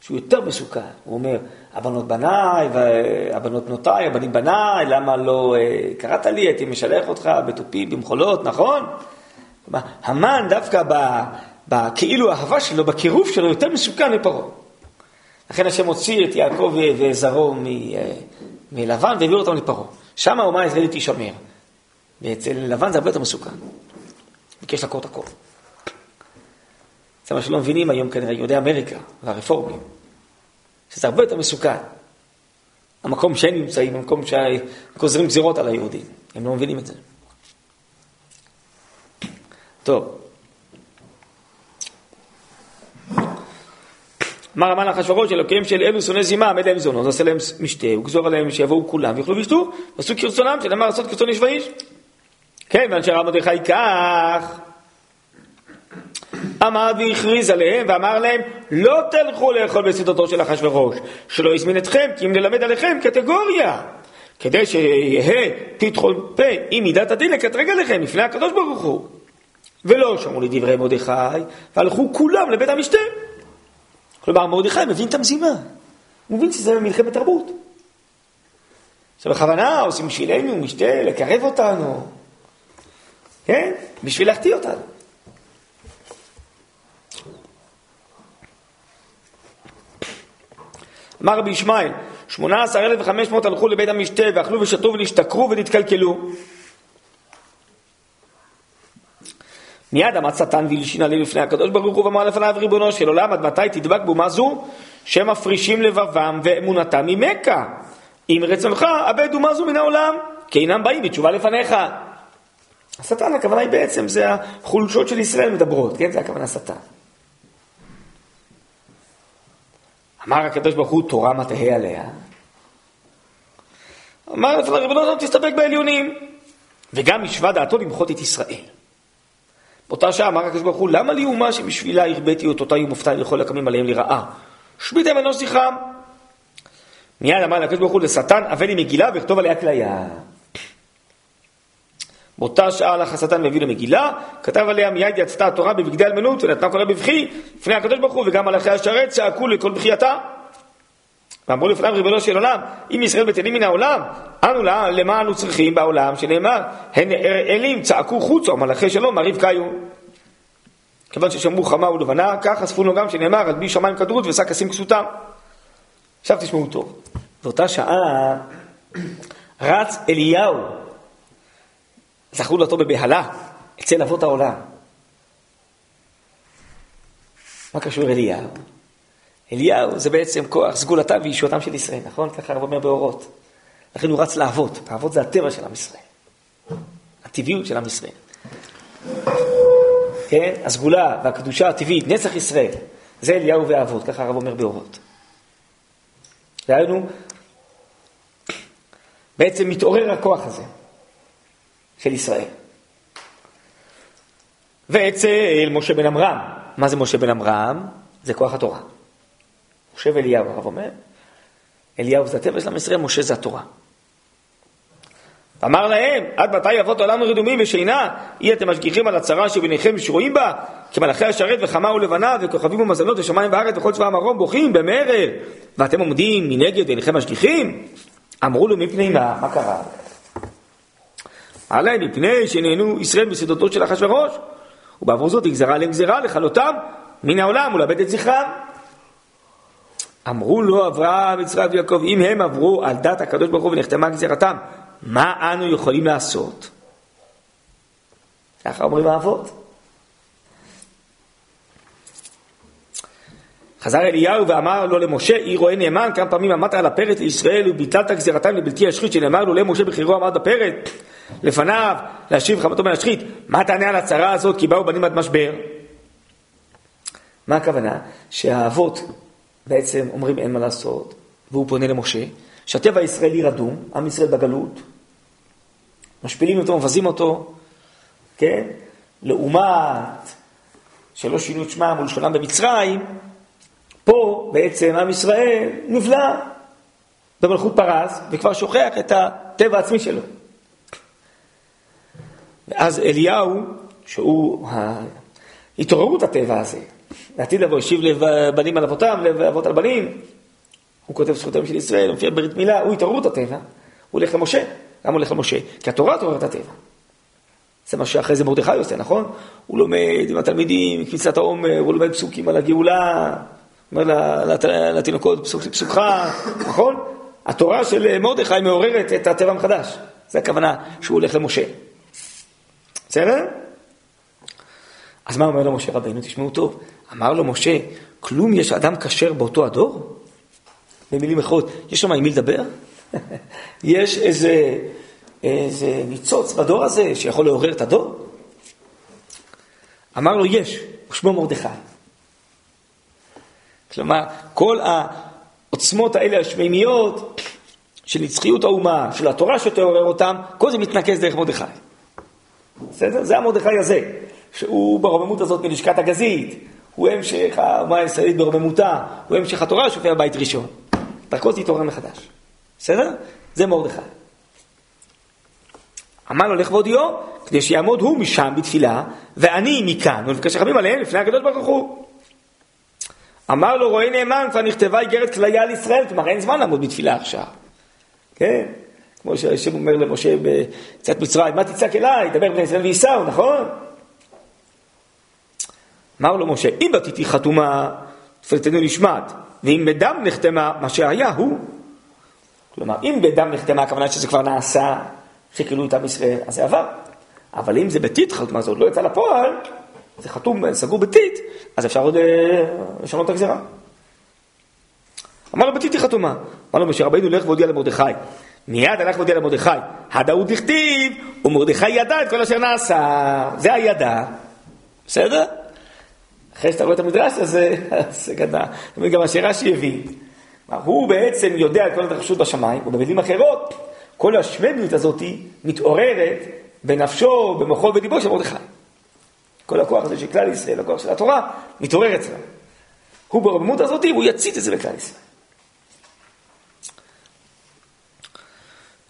שהוא יותר מסוכן. הוא אומר, הבנות בניי, והבנות בנותיי, הבנים בניי, למה לא אה, קראת לי, הייתי משלח אותך בתופים, במחולות, נכון? המן דווקא בכאילו האהבה שלו, בקירוב שלו, יותר מסוכן מפרעה. לכן השם הוציא את יעקב וזרעו אה, מלבן והעביר אותם לפרעה. שם האומה הישראלית תישמר. ואצל לבן זה הרבה יותר מסוכן. ביקש לעקור את הכל. זה מה שלא מבינים היום כנראה יהודי אמריקה והרפורמים. שזה הרבה יותר מסוכן. המקום שהם נמצאים, המקום שגוזרים גזירות על היהודים. הם לא מבינים את זה. טוב. אמר המן אחשורוש, אלוקיהם של אלו שונא זימה, עמד להם זונות, עושה להם משתה, וגזור עליהם שיבואו כולם, ויאכלו וישתו, ועשו כרצונם, שנאמר לעשות כרצון איש ואיש. כן, ואנשי רב מרדכי כך, עמד והכריז עליהם ואמר להם, לא תלכו לאכול בסעודתו של אחשורוש, שלא יזמין אתכם, כי אם נלמד עליכם קטגוריה, כדי שיהא פתחון פה עם מידת הדין לקטרג עליכם לפני הקדוש ברוך הוא. ולא שמעו לדברי מרדכי, והלכו כולם לבית המשתה. כלומר, מרדכי מבין את המזימה. הוא מבין שזה מלחמת תרבות. עכשיו בכוונה עושים בשבילנו משתה, לקרב אותנו, כן? בשביל להחטיא אותנו. אמר רבי ישמעאל, 18,500 הלכו לבית המשתה ואכלו ושתו ונשתכרו ונתקלקלו. מיד עמד שטן והלשין עליהם לפני הקדוש ברוך הוא ואמר לפניו ריבונו של עולם עד מתי תדבק באומה זו שמפרישים לבבם ואמונתם ממכה אם רצונך אבד אומה זו מן העולם כי אינם באים בתשובה לפניך. השטן הכוונה היא בעצם זה החולשות של ישראל מדברות, כן? זה הכוונה שטן. אמר הקדוש ברוך הוא, תורה מה תהא עליה? אמר אצל הריבונו שלנו, תסתפק בעליונים. וגם השווה דעתו למחות את ישראל. באותה שעה אמר הקדוש ברוך הוא, למה לי אומה שבשבילה הרביתי אותותי ומופתעי לכל הקמים עליהם לרעה? שביתם אנוש זכרם. מיד אמר לקדוש ברוך הוא לשטן, הבא לי מגילה וכתוב עליה כליה. באותה שעה הלך השטן והביא לו מגילה, כתב עליה מיד יצתה התורה בבגדי אלמנות ונתנה קולה בבכי לפני הקדוש ברוך הוא וגם מלאכי השרת צעקו לכל בכייתה. ואמרו לפניו ריבונו של עולם, אם ישראל בטלים מן העולם, אנו למה אנו צריכים בעולם, שנאמר, הן אלים צעקו חוצה, מלאכי שלום, מעריב קיו. כיוון ששמעו חמה ולבנה, כך אספו לו גם שנאמר, על בי שמיים כדרות ושק אשים כסותם. עכשיו תשמעו טוב. באותה שעה רץ אליהו זכרו לו בבהלה אצל אבות העולם. מה קשור אליהו? אליהו זה בעצם כוח סגולתם וישועתם של ישראל, נכון? ככה הרב אומר באורות. לכן הוא רץ לאבות, האבות זה הטבע של עם ישראל, הטבעיות של עם ישראל. כן? הסגולה והקדושה הטבעית, נצח ישראל, זה אליהו והאבות, ככה הרב אומר באורות. דהיינו, בעצם מתעורר הכוח הזה. של ישראל. ואצל משה בן עמרם, מה זה משה בן עמרם? זה כוח התורה. משה ואליהו, הרב אומר, אליהו זה הטבע של עם ישראל, משה זה התורה. אמר להם, עד מתי אבות העולם רדומים ושינה? אי אתם משגיחים על הצרה שביניכם ושרויים בה? כמלאכי השרת וחמה ולבנה וכוכבים ומזלות ושמיים וארץ וכל צבא המרום בוכים במרד ואתם עומדים מנגד ואינכם משגיחים? אמרו לו מפני מה? מה קרה? עליהם מפני שנהנו ישראל בסדותו של אחשורוש ובעבור זאת היא גזרה עליהם גזרה לכלותם מן העולם ולאבד את זכרם. אמרו לו אברהם, יצחק ויעקב, אם הם עברו על דת הקדוש ברוך הוא ונחתמה גזירתם, מה אנו יכולים לעשות? ככה אומרים האבות. חזר אליהו ואמר לו למשה, עיר רואה נאמן, כמה פעמים עמדת על הפרט לישראל וביטלת גזירתם לבלתי השחית, שנאמר לו למשה בחירו עמד בפרט, לפניו להשיב חמתו מן השחית. מה תענה על הצרה הזאת כי באו בנים עד משבר? מה הכוונה? שהאבות בעצם אומרים אין מה לעשות, והוא פונה למשה, שהטבע הישראלי רדום, עם ישראל בגלות, משפילים אותו, מבזים אותו, כן? לעומת שלא שינו את שמם ולשונם במצרים, פה בעצם עם ישראל נבלע במלכות פרס, וכבר שוכח את הטבע העצמי שלו. ואז אליהו, שהוא התעוררות הטבע הזה, לעתיד לבוא, השיב לבנים על אבותם, לאבות על בנים, הוא כותב זכותם של ישראל, הוא מופיע ברית מילה, הוא התעוררות הטבע, הוא הולך למשה. למה הוא הולך למשה? כי התורה תעורר את הטבע. זה מה שאחרי זה מרדכי עושה, נכון? הוא לומד עם התלמידים, קפיצת העומר, הוא לומד פסוקים על הגאולה, אומר לתינוקות, פסוק לפסוקך, נכון? התורה של מרדכי מעוררת את הטבע מחדש. זה הכוונה שהוא הולך למשה. בסדר? אז מה אומר לו משה רבינו? תשמעו טוב. אמר לו משה, כלום יש אדם כשר באותו הדור? במילים אחרות, יש שם עם מי לדבר? [LAUGHS] יש איזה, איזה ניצוץ בדור הזה שיכול לעורר את הדור? אמר לו, יש, ושמו מרדכי. כלומר, כל העוצמות האלה השמימיות של נצחיות האומה, של התורה שתעורר אותם, כל זה מתנקז דרך מרדכי. בסדר? זה המרדכי הזה, שהוא ברוממות הזאת מלשכת הגזית, הוא המשך האומה הישראלית ברוממותה, הוא המשך התורה שופע בית ראשון. דרכו תתעורר מחדש. בסדר? זה מרדכי. אמר לו לך והודיעו, כדי שיעמוד הוא משם בתפילה, ואני מכאן, ולבקש רחמים עליהם לפני הקדוש ברוך הוא. אמר לו רואה נאמן, כבר נכתבה איגרת כליה על ישראל, כלומר אין זמן לעמוד בתפילה עכשיו. כן? כמו שהשם אומר למשה בצאת מצרים, מה תצעק אליי? דבר בני ישראל וייסעו, נכון? אמר לו משה, אם בתיתי חתומה, תפילתנו נשמעת, ואם בדם נחתמה, מה שהיה הוא. כלומר, אם בדם נחתמה, הכוונה שזה כבר נעשה, שכלו את עם ישראל, אז זה עבר. אבל אם זה בטיט חתומה, זה עוד לא יצא לפועל, זה חתום, סגור בטיט, אז אפשר עוד אה, לשנות את הגזירה. אמר לו בטיט היא חתומה. אמר לו משה רבינו, לך והודיע למרדכי. מיד הלך והודיע למרדכי. הדאות דכתיב, ומרדכי ידע את כל אשר נעשה. זה הידע. בסדר? אחרי שאתה רואה את המדרש הזה. [LAUGHS] זאת אומרת, גם מה שרש"י הביא. הוא בעצם יודע את כל התרחשות בשמיים, ובמילים אחרות, כל השמדיות הזאת מתעוררת בנפשו, במוחו ובליבו של מרדכי. כל הכוח הזה של כלל ישראל, הכוח של התורה, מתעורר אצלו. הוא ברבנות הזאת, והוא יצית את זה בכלל ישראל.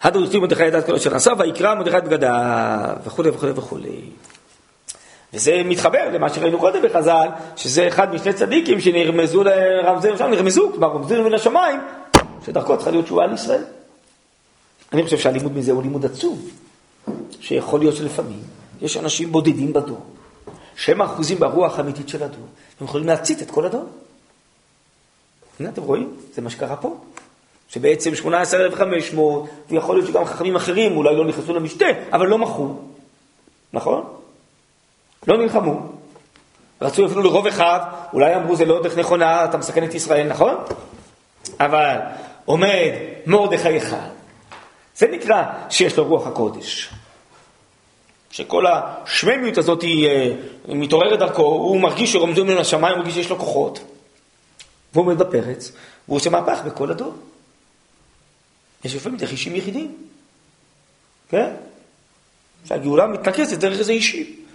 הדו דכתיב מרדכי ידעת כל אשר עשה, ויקרא מרדכי את בגדיו, וכולי וכולי וכולי. וזה מתחבר למה שראינו קודם בחז"ל, שזה אחד משני צדיקים שנרמזו לרמזי שם, נרמזו, כלומר רומזים מן השמיים, שדרכו צריכה להיות תשובה על ישראל. אני חושב שהלימוד מזה הוא לימוד עצוב, שיכול להיות שלפעמים יש אנשים בודדים בדור, שהם אחוזים ברוח האמיתית של הדור, הם יכולים להצית את כל הדור. הנה אתם רואים? זה מה שקרה פה. שבעצם 18,500, ויכול להיות שגם חכמים אחרים אולי לא נכנסו למשתה, אבל לא מחו. נכון? לא נלחמו. רצו אפילו לרוב אחד, אולי אמרו זה לא דרך נכונה, אתה מסכן את ישראל, נכון? אבל עומד מרדכי אחד. זה נקרא שיש לו רוח הקודש. שכל השממיות הזאת היא אה, מתעוררת דרכו, הוא מרגיש שרומזו ממנו לשמיים, הוא מרגיש שיש לו כוחות. והוא עומד בפרץ, והוא עושה מהפך בכל הדור. יש לפעמים דרך אישים יחידים, כן? שהגאולה מתנקזת דרך איזה אישים.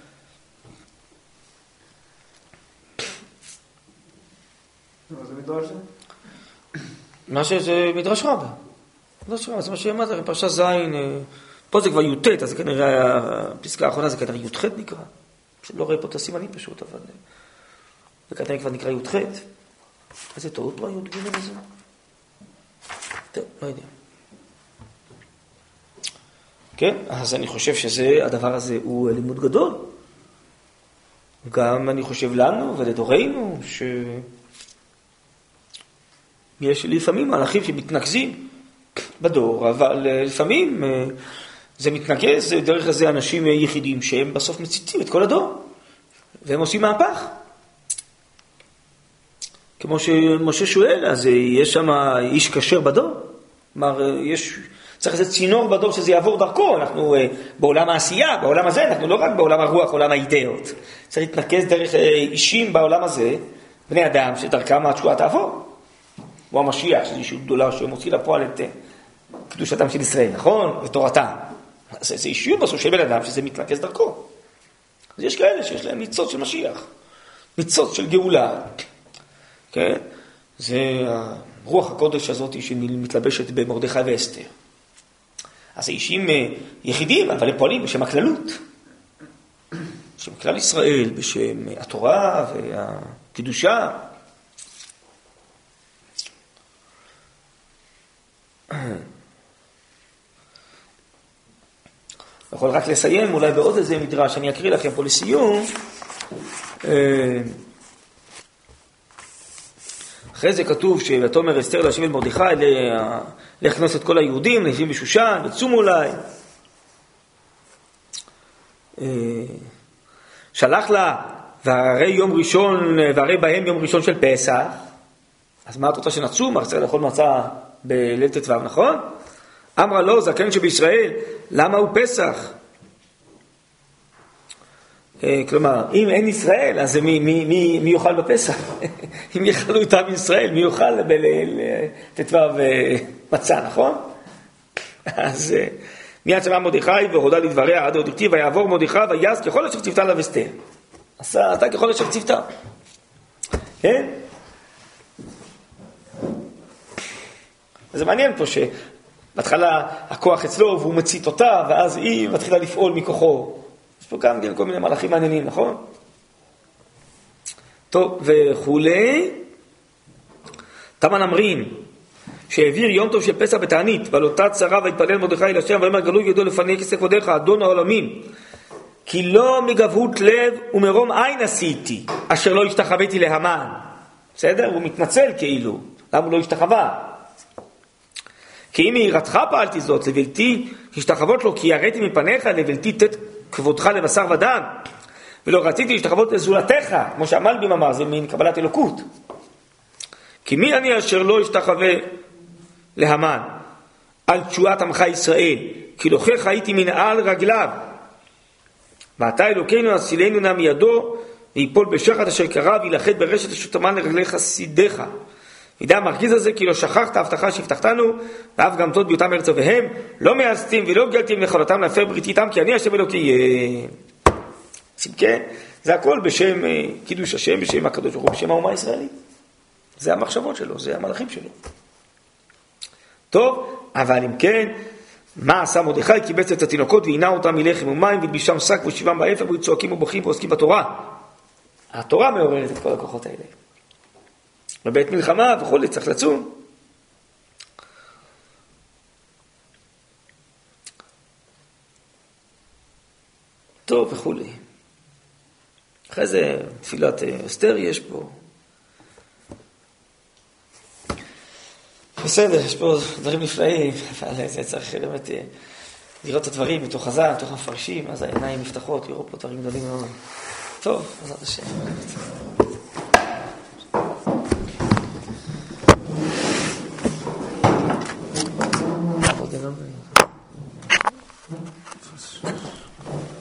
מה שזה מדרש רבה. מדרש רבה, זה מה שאמרת, בפרשה ז', אה, פה זה כבר י"ט, אז זה כנראה, הפסקה האחרונה זה כנראה י"ח נקרא. פשוט לא רואה פה את הסימנים פשוט, אבל... זה כנראה כבר נקרא י"ח. איזה טעות פה הי"ג הזה? טוב, לא יודע. כן, אז אני חושב שזה, הדבר הזה הוא לימוד גדול. גם אני חושב לנו ולדורנו, שיש לפעמים מהלכים שמתנקזים בדור, אבל אה, לפעמים אה, זה מתנקז דרך איזה אנשים יחידים שהם בסוף מציתים את כל הדור, והם עושים מהפך. כמו שמשה שואל, אז אה, יש שם איש כשר בדור? כלומר, יש, צריך איזה צינור בדור שזה יעבור דרכו, אנחנו בעולם העשייה, בעולם הזה, אנחנו לא רק בעולם הרוח, עולם האידאות. צריך להתנקז דרך אישים בעולם הזה, בני אדם, שדרכם התשועה תעבור. הוא המשיח, שזה אישות גדולה שמוציא לפועל את קדושתם של ישראל, נכון? ותורתם. זה, זה אישיות בסוף של בן אדם שזה מתנקז דרכו. אז יש כאלה שיש להם ניצוץ של משיח, ניצוץ של גאולה, כן? זה רוח הקודש הזאת שמתלבשת במרדכי ואסתר. אז זה אישים אה, יחידים, אבל הם פועלים בשם הכללות. בשם כלל ישראל, בשם התורה והקדושה. [COUGHS] יכול רק לסיים אולי בעוד איזה מדרש, אני אקריא לכם פה לסיום. אה, אחרי זה כתוב ותאמר אסתר להשיב אל מרדכי להכנוס את כל היהודים, ליושבים בשושן, וצומו אולי. אה, שלח לה, והרי יום ראשון, והרי בהם יום ראשון של פסח, אז מה את רוצה שנצום? צריך לאכול מצה בליל ט"ו, נכון? אמרה לו, זקן שבישראל, למה הוא פסח? אה, כלומר, אם אין ישראל, אז מי, מי, מי, מי יאכל בפסח? [LAUGHS] אם יאכלו איתם ישראל, מי יאכל בט"ו אה, מצה, נכון? אז אה, מיד שמע מרדכי והודה לדבריה עד עוד הכתיב, ויעבור מרדכי ויעש ככל אשר צפתה לה וסתר. עשה אתה ככל אשר צפתה. כן? זה מעניין פה בהתחלה הכוח אצלו והוא מצית אותה, ואז היא מתחילה לפעול מכוחו. יש פה גם כן כל מיני מהלכים מעניינים, נכון? טוב, וכולי. תמן אמרים, שהעביר יום טוב של פסח בתענית, ועל אותה צרה ויתפלל מרדכי להשם, ויאמר גלוי גדול לפני כסף כבודיך, אדון העולמים. כי לא מגבהות לב ומרום עין עשיתי, אשר לא השתחוויתי להמן. בסדר? הוא מתנצל כאילו. למה הוא לא השתחווה? כי אם מיראתך פעלתי זאת, לבלתי השתחוות לו, כי יראתי מפניך, לבלתי תת כבודך לבשר ודם, ולא רציתי להשתחוות לזולתך, כמו שהמלבים אמר, זה מין קבלת אלוקות. כי מי אני אשר לא אשתחווה להמן על תשועת עמך ישראל, כי לוכח הייתי מנעל רגליו. ועתה אלוקינו אסילנו נא מידו, ויפול בשחת אשר קרא, וילכד ברשת אשר תמן לרגלי חסידיך. ידע המרגיז הזה כי לא שכחת הבטחה שהבטחתנו, ואף גם תות ביותם ארץ אביהם, לא מאסתים ולא גלתים לכלותם להפר בריתי איתם, כי אני השם אלוקי. כן, זה הכל בשם אה, קידוש השם, בשם הקדוש ברוך הוא, בשם האומה הישראלית. זה המחשבות שלו, זה המלאכים שלו. טוב, אבל אם כן, מה עשה מרדכי? קיבץ את התינוקות ועינה אותם מלחם ומים והלבישם שק ושבעם באפר והיו צועקים ובוכים ועוסקים בתורה. התורה מעוררת את כל הכוחות האלה. בבית מלחמה וכולי, צריך לצום. טוב וכולי. אחרי זה תפילת אה, אסתר יש פה. בסדר, יש פה דברים נפלאים, אבל זה צריך באמת אה, לראות את הדברים מתוך חז"ל, מתוך המפרשים, אז העיניים נפתחות, לראות פה דברים גדולים מאוד. טוב, בעזרת השם.